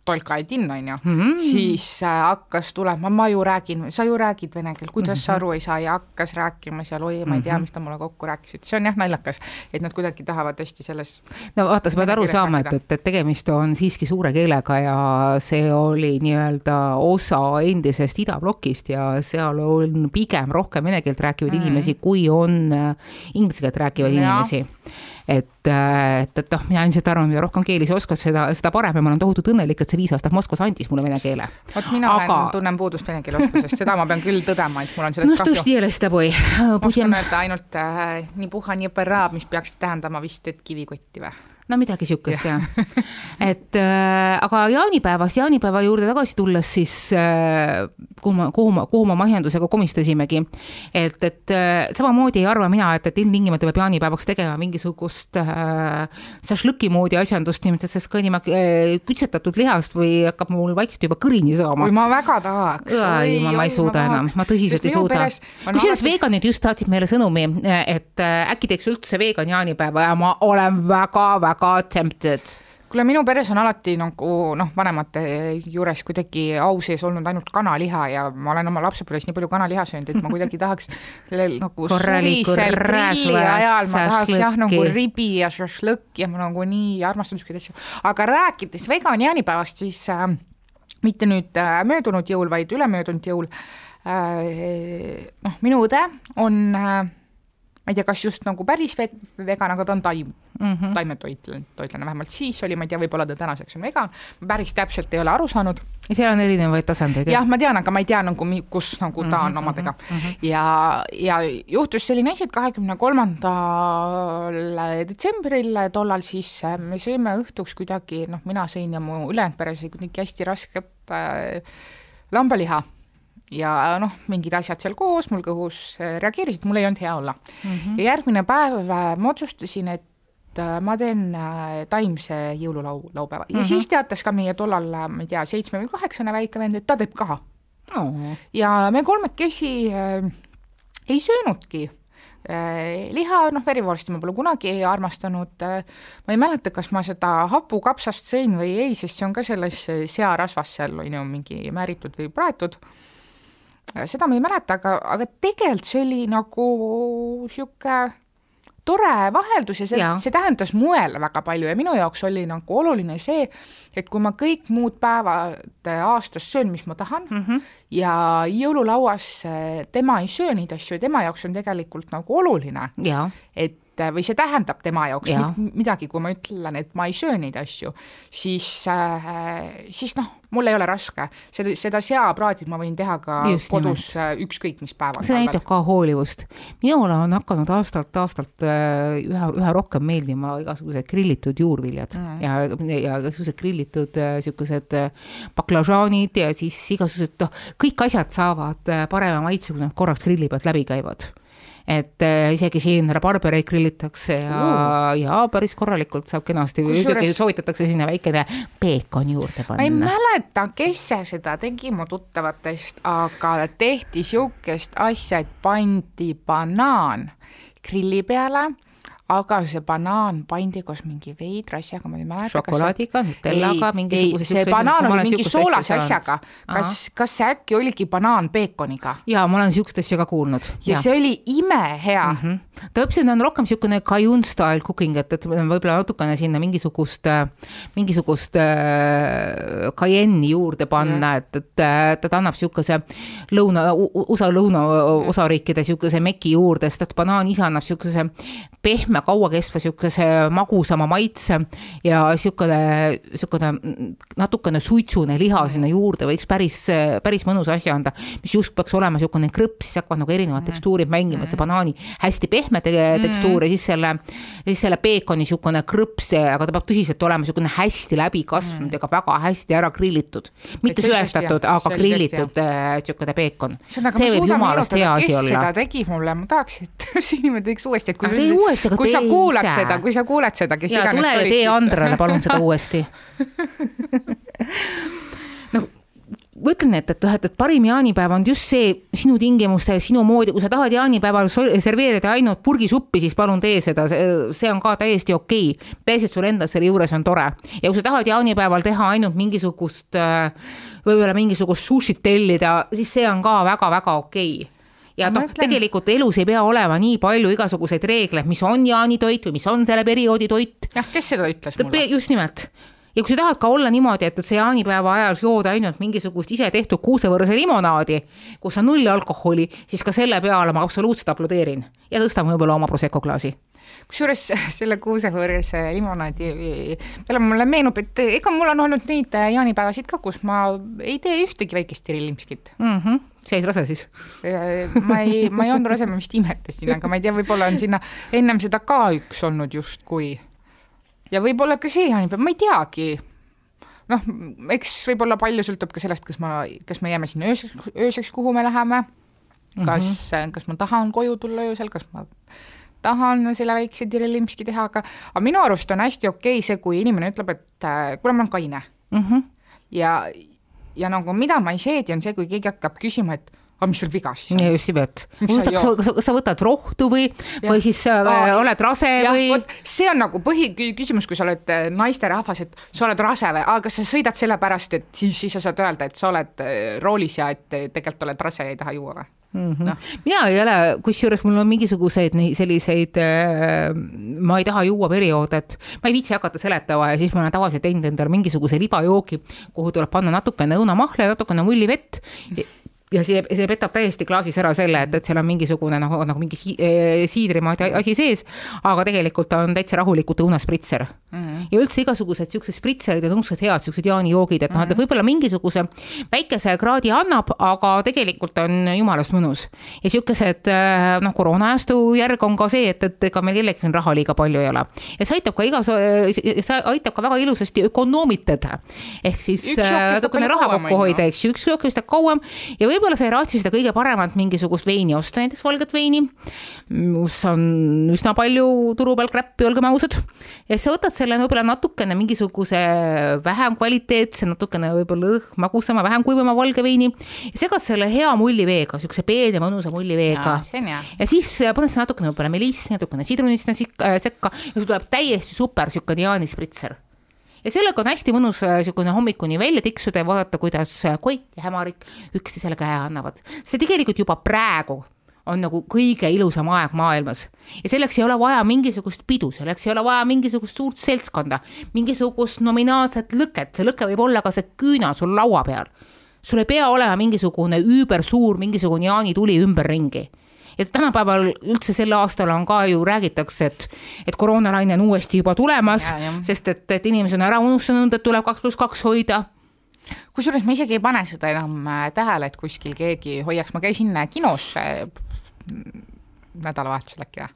Speaker 2: Tolka Edin, on ju mm, -hmm. siis äh, hakkas tulema, ma ju räägin, sa ju räägid vene keelt, kuidas mm -hmm. sa aru ei saa ja hakkas rääkima seal, oi, ma ei tea, mhm. mis ta mulle kokku rääkis, et see on jah naljakas, et nad kuidagi tahavad hästi selles
Speaker 1: no vaata, sa pead aru saama, et, et, et tegemist on siiski suure keelega ja see oli nii-öelda osa endisest idablokist ja seal on pigem rohkem vene keelt rääkivaid mm -hmm. inimesi, kui on äh, inglise keelt rääkivaid ja. inimesi et, äh, et, et noh, mina ilmselt arvan, mida rohkem keeli sa oskad, seda, seda parem ja ma olen tohutult õnnelik, et see viis aastat Moskvas andis mulle vene keele.
Speaker 2: vot mina Aga... olen, tunnen puudust vene keele oskusest, seda ma pean küll tõdema, et mul on sellest
Speaker 1: no, kahju.
Speaker 2: ma oskan öelda ainult äh, nii puha, nii põrra, mis peaks tähendama vist, et kivikotti või
Speaker 1: no midagi sihukest jah ja. et äh, aga jaanipäevast, jaanipäeva juurde tagasi tulles siis äh, kuhu ma, kuhu ma, kuhu ma mahjandusega komistasimegi. et, et äh, samamoodi ei arva mina, et, et ilmtingimata peab jaanipäevaks tegema mingisugust äh, šašlõki moodi asjandust, nimelt sest ka niimoodi äh, kütsetatud lihast või hakkab mul vaikselt juba kõrini saama.
Speaker 2: oi, ma väga tahaks.
Speaker 1: ma, ma ei suuda enam, ma tõsiselt ei suuda. kusjuures veganid just saatsid meile sõnumi, et äh, äkki teeks üldse vegan jaanipäeva ja ma olen väga-väga väga tempted
Speaker 2: kuule, minu peres on alati nagu noh, vanemate juures kuidagi au sees olnud ainult kanaliha ja ma olen oma lapsepõlves nii palju kanaliha söönud, et ma kuidagi [laughs] tahaks sellel nagu suvisel grilli ajal ma tahaks jah, nagu ribi ja šašlõkk ja ma nagu nii armastan niisuguseid asju. aga rääkides vegan jaanipäevast, siis äh, mitte nüüd äh, möödunud jõul, vaid ülemöödunud jõul äh,, noh, minu õde on äh, ma ei tea, kas just nagu päris vegan, aga ta on taim mm -hmm., taimetoitlane, toitlane, vähemalt siis oli, ma ei tea, võib-olla ta tänaseks on vegan, ma päris täpselt ei ole aru saanud.
Speaker 1: ja seal on erinevaid tasandeid.
Speaker 2: jah, ma tean, aga ma ei tea nagu, kus nagu ta on mm -hmm, omadega mm -hmm. ja, ja juhtus selline asi, et kahekümne kolmandal detsembril tollal siis äh, me sõime õhtuks kuidagi, noh, mina sõin ja mu ülejäänud pere sõi kuidagi hästi rasket äh, lambaliha ja noh, mingid asjad seal koos mul kõhus äh, reageerisid, mul ei olnud hea olla mm. -hmm. ja järgmine päev äh, ma otsustasin, et äh, ma teen taimse jõululau, laupäeva ja mm -hmm. siis teatas ka meie tollal, ma ei tea, seitsme või kaheksane väike vend, et ta teeb ka oh.. ja me kolmekesi äh, ei söönudki liha, noh, verivorsti ma pole kunagi armastanud ma ei mäleta, kas ma seda hapukapsast sõin või ei, sest see on ka selles searasvas seal, on ju, mingi määritud või praetud äh, seda ma ei mäleta, aga, aga tegelikult see oli nagu niisugune tore vaheldus ja see, see tähendas muele väga palju ja minu jaoks oli nagu oluline see, et kui ma kõik muud päevad aastas söön, mis ma tahan mm -hmm. ja jõululauas tema ei söö neid asju ja tema jaoks on tegelikult nagu oluline, et või see tähendab tema jaoks ja. midagi, kui ma ütlen, et ma ei söö neid asju, siis äh,, siis noh mul ei ole raske, seda, seda seapraadit ma võin teha ka Just kodus nimelt. Äh, ükskõik mis päeval.
Speaker 1: see näitab ka hoolivust. minule on hakanud aastalt-aastalt äh, üha, üha rohkem meeldima igasugused grillitud juurviljad mm -hmm. ja, ja igasugused grillitud niisugused baklažaanid ja siis igasugused, noh, kõik asjad saavad parema maitse, kui nad korraks grilli pealt läbi käivad et äh, isegi siin rabarbereid grillitakse ja uh., ja päris korralikult saab kenasti, muidugi soovitatakse sinna väikene peekon juurde panna.
Speaker 2: ma ei mäleta, kes seda tegi mu tuttavatest, aga tehti sihukest asja, et pandi banaan grilli peale aga see banaan pandi koos mingi veidra asjaga, ma ei mäleta.
Speaker 1: šokolaadiga, nutellaga, mingisuguse.
Speaker 2: see banaan oli mingi soolase asjaga, kas, kas see äkki oligi banaan peekoniga?
Speaker 1: jaa, ma olen siukest asja ka kuulnud.
Speaker 2: ja see oli imehea mm.
Speaker 1: -hmm. täpselt on rohkem siukene Cajun style cooking, et, et võib-olla natukene sinna mingisugust, mingisugust äh, cayenne'i juurde panna mm, -hmm. et, et ta annab siukese lõuna, USA lõunaosariikide siukese meki juurde, sest et banaan ise annab siukese pehme panna kauakestva sihukese magusama maitse ja sihukene, sihukene natukene suitsune liha sinna juurde võiks päris, päris mõnusa asja anda, mis just peaks olema sihukene krõps, siis hakkavad nagu erinevad mm. tekstuurid mängima, et see banaani hästi pehme te mm. tekstuur ja siis selle, siis selle peekoni sihukene krõps, aga ta peab tõsiselt olema sihukene hästi läbi kasvanud mm. ja ka väga hästi ära grillitud. mitte sööstatud, aga grillitud sihukene peekon. see võib jumalast hea asi olla. kes
Speaker 2: seda tegi mulle, ma tahaks, et [laughs] see inimene teeks uuesti, et kui, uuesti, kui sa kuulad ise. seda, kui sa kuuled seda, kes
Speaker 1: ja, iganes. tule ja tee Andrale palun seda uuesti. [laughs] No ma ütlen, et, et noh, et, et parim jaanipäev on just see sinu tingimustel, sinu moodi, kui sa tahad jaanipäeval serveerida ainult purgisuppi, siis palun tee seda, see on ka täiesti okei. Okay.. peaasi, et sul endal selle juures on tore. Ja kui sa tahad jaanipäeval teha ainult mingisugust, äh, võib-olla mingisugust sushit tellida, siis see on ka väga-väga okei. okay ja noh, tegelikult elus ei pea olema nii palju igasuguseid reegleid, mis on jaanitoit või mis on selle perioodi toit.
Speaker 2: jah, kes seda ütles mulle?
Speaker 1: just nimelt ja kui sa tahad ka olla niimoodi, et sa jaanipäeva ajal jood ainult mingisugust isetehtud kuusevõrse limonaadi, kus on null alkoholi, siis ka selle peale ma absoluutselt aplodeerin ja tõstan võib-olla oma Prosecco klaasi
Speaker 2: kusjuures [laughs] selle kuusevõrse limonaadi peale mulle meenub, et ega mul on olnud neid jaanipäevasid ka, kus ma ei tee ühtegi väikest tirillimskit
Speaker 1: mm. -hmm sa jäid rase siis?
Speaker 2: ma ei, ma ei olnud rase, ma vist imetasin, aga ma ei tea, võib-olla on sinna ennem seda ka üks olnud justkui ja võib-olla ka see jaanipäev, ma ei teagi. noh, eks võib-olla palju sõltub ka sellest, kas ma, kas me jääme sinna ööseks, ööseks, kuhu me läheme. kas mm, -hmm. kas ma tahan koju tulla öösel, kas ma tahan selle väikse tirillimski teha, aga, aga minu arust on hästi okei okay see, kui inimene ütleb, et äh, kuule, ma olen kaine mm. -hmm. ja, ja nagu mida ma ei seedi, on see, kui keegi hakkab küsima, et aga mis sul viga siis
Speaker 1: on? just nimelt. kas sa võtad rohtu või, või siis äh, Aa, oled rase ja, või?
Speaker 2: see on nagu põhiküsimus, kui sa oled äh, naisterahvas, et sa oled rase või, aga kas sa sõidad sellepärast, et siis, siis sa saad öelda, et sa oled äh, roolis ja et tegelikult oled rase ja ei taha juua või?
Speaker 1: Mm -hmm. no. mina ei ole, kusjuures mul on mingisuguseid selliseid äh,, ma ei taha juua perioode, et ma ei viitsi hakata seletama ja siis ma olen tavaliselt teinud endale mingisuguse libajoogi, kuhu tuleb panna natukene õunamahla ja natukene mullivett ja see, see petab täiesti klaasis ära selle, et, et seal on mingisugune nagu, nagu mingi si eh, siidrimaadi asi sees, aga tegelikult ta on täitsa rahulikult õunaspritser mm. -hmm. ja üldse igasugused siuksed spritserid on õudselt head, siuksed jaanijoogid, et noh, et mhm. võib-olla mingisuguse väikese kraadi annab, aga tegelikult on jumalast mõnus. ja siukesed eh, noh, koroonajastu järg on ka see, et, et ega meil kellelgi siin raha liiga palju ei ole. ja see aitab ka igas, see aitab ka väga ilusasti ökonoomitada. ehk siis eh, natukene raha kokku hoida, eks ju, üks jook kestab kauem ja võib võib-olla sa ei raatsi seda kõige paremat mingisugust veini osta, näiteks valget veini, kus on üsna palju turu peal kräppi, olgem ausad. ja siis sa võtad selle võib-olla natukene mingisuguse vähem kvaliteetse, natukene võib-olla magusama, vähem kuivama valge veini ja segad selle hea mulliveega, siukse peene mõnusa mulliveega. ja siis paned sinna natukene võib-olla melissi, natukene sidrunit sinna sekka ja sul tuleb täiesti super siukene jaanispritser ja sellega on hästi mõnus niisugune äh, hommikuni välja tiksuda ja vaadata, kuidas äh, Koit ja Hämarik üksteisele käe annavad. see tegelikult juba praegu on nagu kõige ilusam aeg maailmas ja selleks ei ole vaja mingisugust pidu, selleks ei ole vaja mingisugust suurt seltskonda, mingisugust nominaalset lõket, see lõke võib olla ka see küüna sul laua peal. sul ei pea olema mingisugune üübersuur mingisugune jaanituli ümberringi ja tänapäeval üldse sel aastal on ka ju räägitakse, et, et koroonalaine on uuesti juba tulemas, sest et, et inimesed on ära unustanud, et tuleb kaks pluss kaks hoida.
Speaker 2: Kusjuures ma isegi ei pane seda enam äh, tähele, et kuskil keegi hoiaks, ma käisin äh, kinos äh, nädalavahetusel äkki või,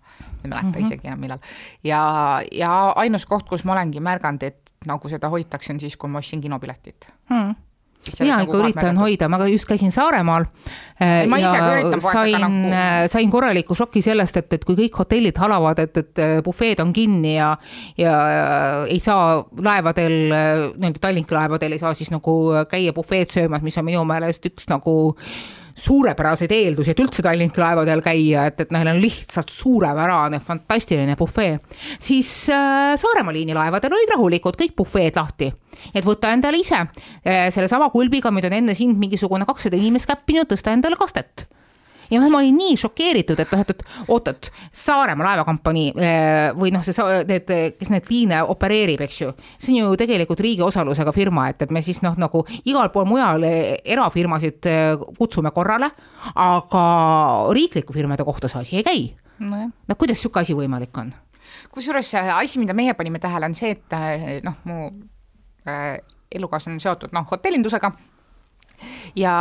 Speaker 2: ei mäleta mm -hmm. isegi enam millal. ja, ja ainus koht, kus ma olengi märganud, et nagu seda hoitakse, on siis, kui ma ostsin kinopiletit. Mm
Speaker 1: mina ikka nagu üritan hoida, ma just käisin Saaremaal.
Speaker 2: ma ise ka üritan poes,
Speaker 1: aga nagu. Äh, sain korraliku šoki sellest, et, et kui kõik hotellid halavad, et, et äh, bufeed on kinni ja, ja ei saa laevadel, nii-öelda Tallinki laevadel ei saa siis nagu käia bufeed söömas, mis on minu meelest üks nagu suurepäraseid eeldusi, et üldse Tallinki laevadel käia, et, et neil on lihtsalt suurepärane, fantastiline bufee. siis äh, Saaremaa liini laevadel olid rahulikud kõik bufeed lahti. et võta endale ise äh, sellesama kulbiga, mida on enne sind mingisugune kakssada inimest käppinud, tõsta endale kastet ja ma olin nii šokeeritud, et noh, et, et oot-oot, Saaremaa laevakompanii eh, või noh, see, need, kes neid liine opereerib, eks ju, see on ju tegelikult riigi osalusega firma, et, et me siis noh, nagu igal pool mujal eh, erafirmasid eh, kutsume korrale, aga riikliku firmade kohta see asi ei käi no,. no kuidas sihuke asi võimalik on?
Speaker 2: kusjuures asi, mida meie panime tähele, on see, et noh, mu äh, elukaaslane on seotud noh, hotellindusega ja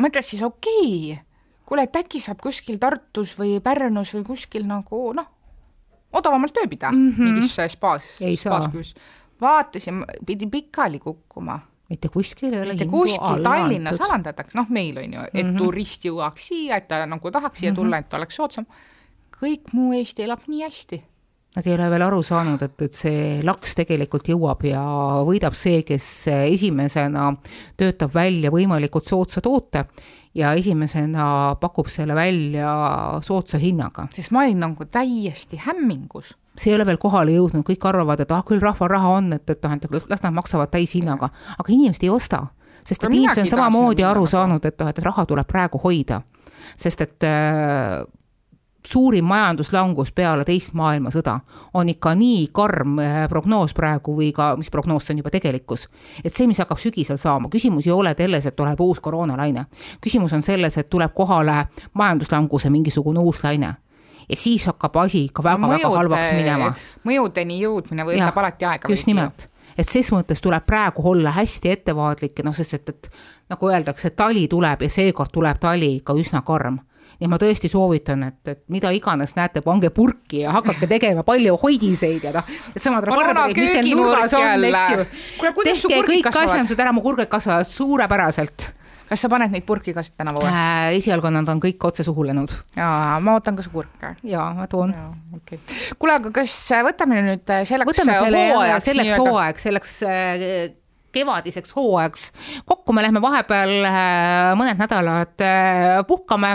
Speaker 2: mõtles siis okei okay,, kuule, et äkki saab kuskil Tartus või Pärnus või kuskil nagu noh, odavamalt ööbida mm -hmm. mingis spaas.
Speaker 1: ei saa.
Speaker 2: vaatasin, pidi pikali kukkuma
Speaker 1: mitte kuskil ei ole
Speaker 2: mitte kuskil Tallinnas alandatakse, noh, meil on ju, et mm -hmm. turist jõuaks siia, et ta nagu tahaks siia tulla, et oleks soodsam. kõik muu Eesti elab nii hästi
Speaker 1: Nad ei ole veel aru saanud, et, et see laks tegelikult jõuab ja võidab see, kes esimesena töötab välja võimalikult soodsa toote ja esimesena pakub selle välja soodsa hinnaga.
Speaker 2: sest ma olin nagu täiesti hämmingus.
Speaker 1: See ei ole veel kohale jõudnud, kõik arvavad, et ah, küll rahval raha on, et, et noh, et las nad maksavad täishinnaga, aga inimesed ei osta, sest et inimesed on samamoodi aru saanud, et noh, et raha tuleb praegu hoida. sest et äh, suurim majanduslangus peale teist maailmasõda on ikka nii karm eh, prognoos praegu või ka, mis prognoos see on juba tegelikkus. et see, mis hakkab sügisel saama, küsimus ei ole selles, et tuleb uus koroonalaine. küsimus on selles, et tuleb kohale majanduslanguse mingisugune uus laine ja siis hakkab asi ikka väga-väga halvaks minema.
Speaker 2: mõjudeni jõudmine võtab ja, alati aega.
Speaker 1: just nimelt et ses mõttes tuleb praegu olla hästi ettevaatlik, noh, sest et, et nagu öeldakse, tali tuleb ja seekord tuleb tali ikka üsna karm ja ma tõesti soovitan, et, et mida iganes näete, pange purki ja hakake tegema palju hoidiseid ja noh, et samad rabarberid, mis teil nurgas on, eks ju. tehke kõik asjandused ära, mu kurged kasvavad suurepäraselt
Speaker 2: kas sa paned neid purki ka siit tänavu
Speaker 1: äh,? esialgu nad on kõik otse suhu lennud.
Speaker 2: jaa, ma ootan ka su kurke.
Speaker 1: jaa, ma toon.
Speaker 2: Okay. kuule, aga kas võtame nüüd selleks
Speaker 1: võtame selle hooajaks, selleks hooajaks, selleks äh, kevadiseks hooajaks kokku, me lähme vahepeal äh, mõned nädalad äh, puhkame,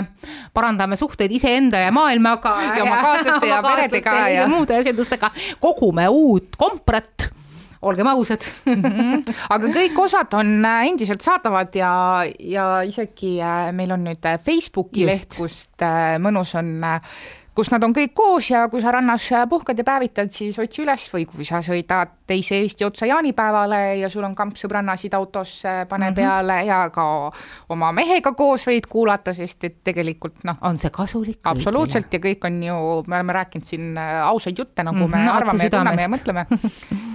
Speaker 1: parandame suhteid iseenda ja maailmaga.
Speaker 2: ja oma kaaslaste [laughs] ja peredega ja,
Speaker 1: ja muude asjadustega, kogume uut komprat olgem ausad mm.
Speaker 2: -hmm. [laughs] aga kõik osad on äh, endiselt saadavad ja, ja isegi meil on nüüd Facebooki Just. leht, kust mõnus on kus nad on kõik koos ja kui sa rannas puhkad ja päevitad, siis otsi üles või kui sa sõidad teise Eesti otsa jaanipäevale ja sul on kamp sõbrannasid autos, pane mm -hmm. peale ja ka oma mehega koos võid kuulata, sest et tegelikult noh.
Speaker 1: on see kasulik?
Speaker 2: absoluutselt kõigile. ja kõik on ju, me oleme rääkinud siin äh, ausaid jutte, nagu mm -hmm, me arvame ja tunneme ja mõtleme,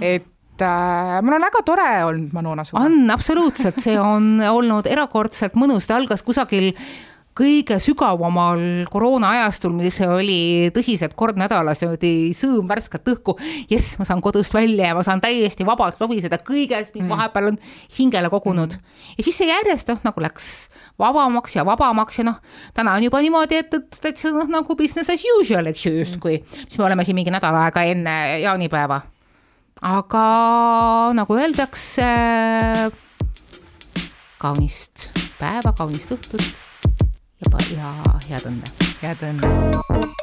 Speaker 2: et äh, mul on väga tore olnud, Manona.
Speaker 1: on absoluutselt, see on olnud erakordselt mõnus, ta algas kusagil kõige sügavamal koroona ajastul, mis oli tõsiselt kord nädalas, niimoodi sõõm värsket õhku. jess, ma saan kodust välja ja ma saan täiesti vabalt lobiseda kõigest, mis mm. vahepeal on hingele kogunud mm.. ja siis see järjest noh, nagu läks vabamaks ja vabamaks ja noh, täna on juba niimoodi, et, et täitsa noh, nagu business as usual, eks ju, justkui, mis me oleme siin mingi nädal aega enne jaanipäeva. aga nagu öeldakse, kaunist päeva, kaunist õhtut ja, ja head õnne.
Speaker 2: head õnne.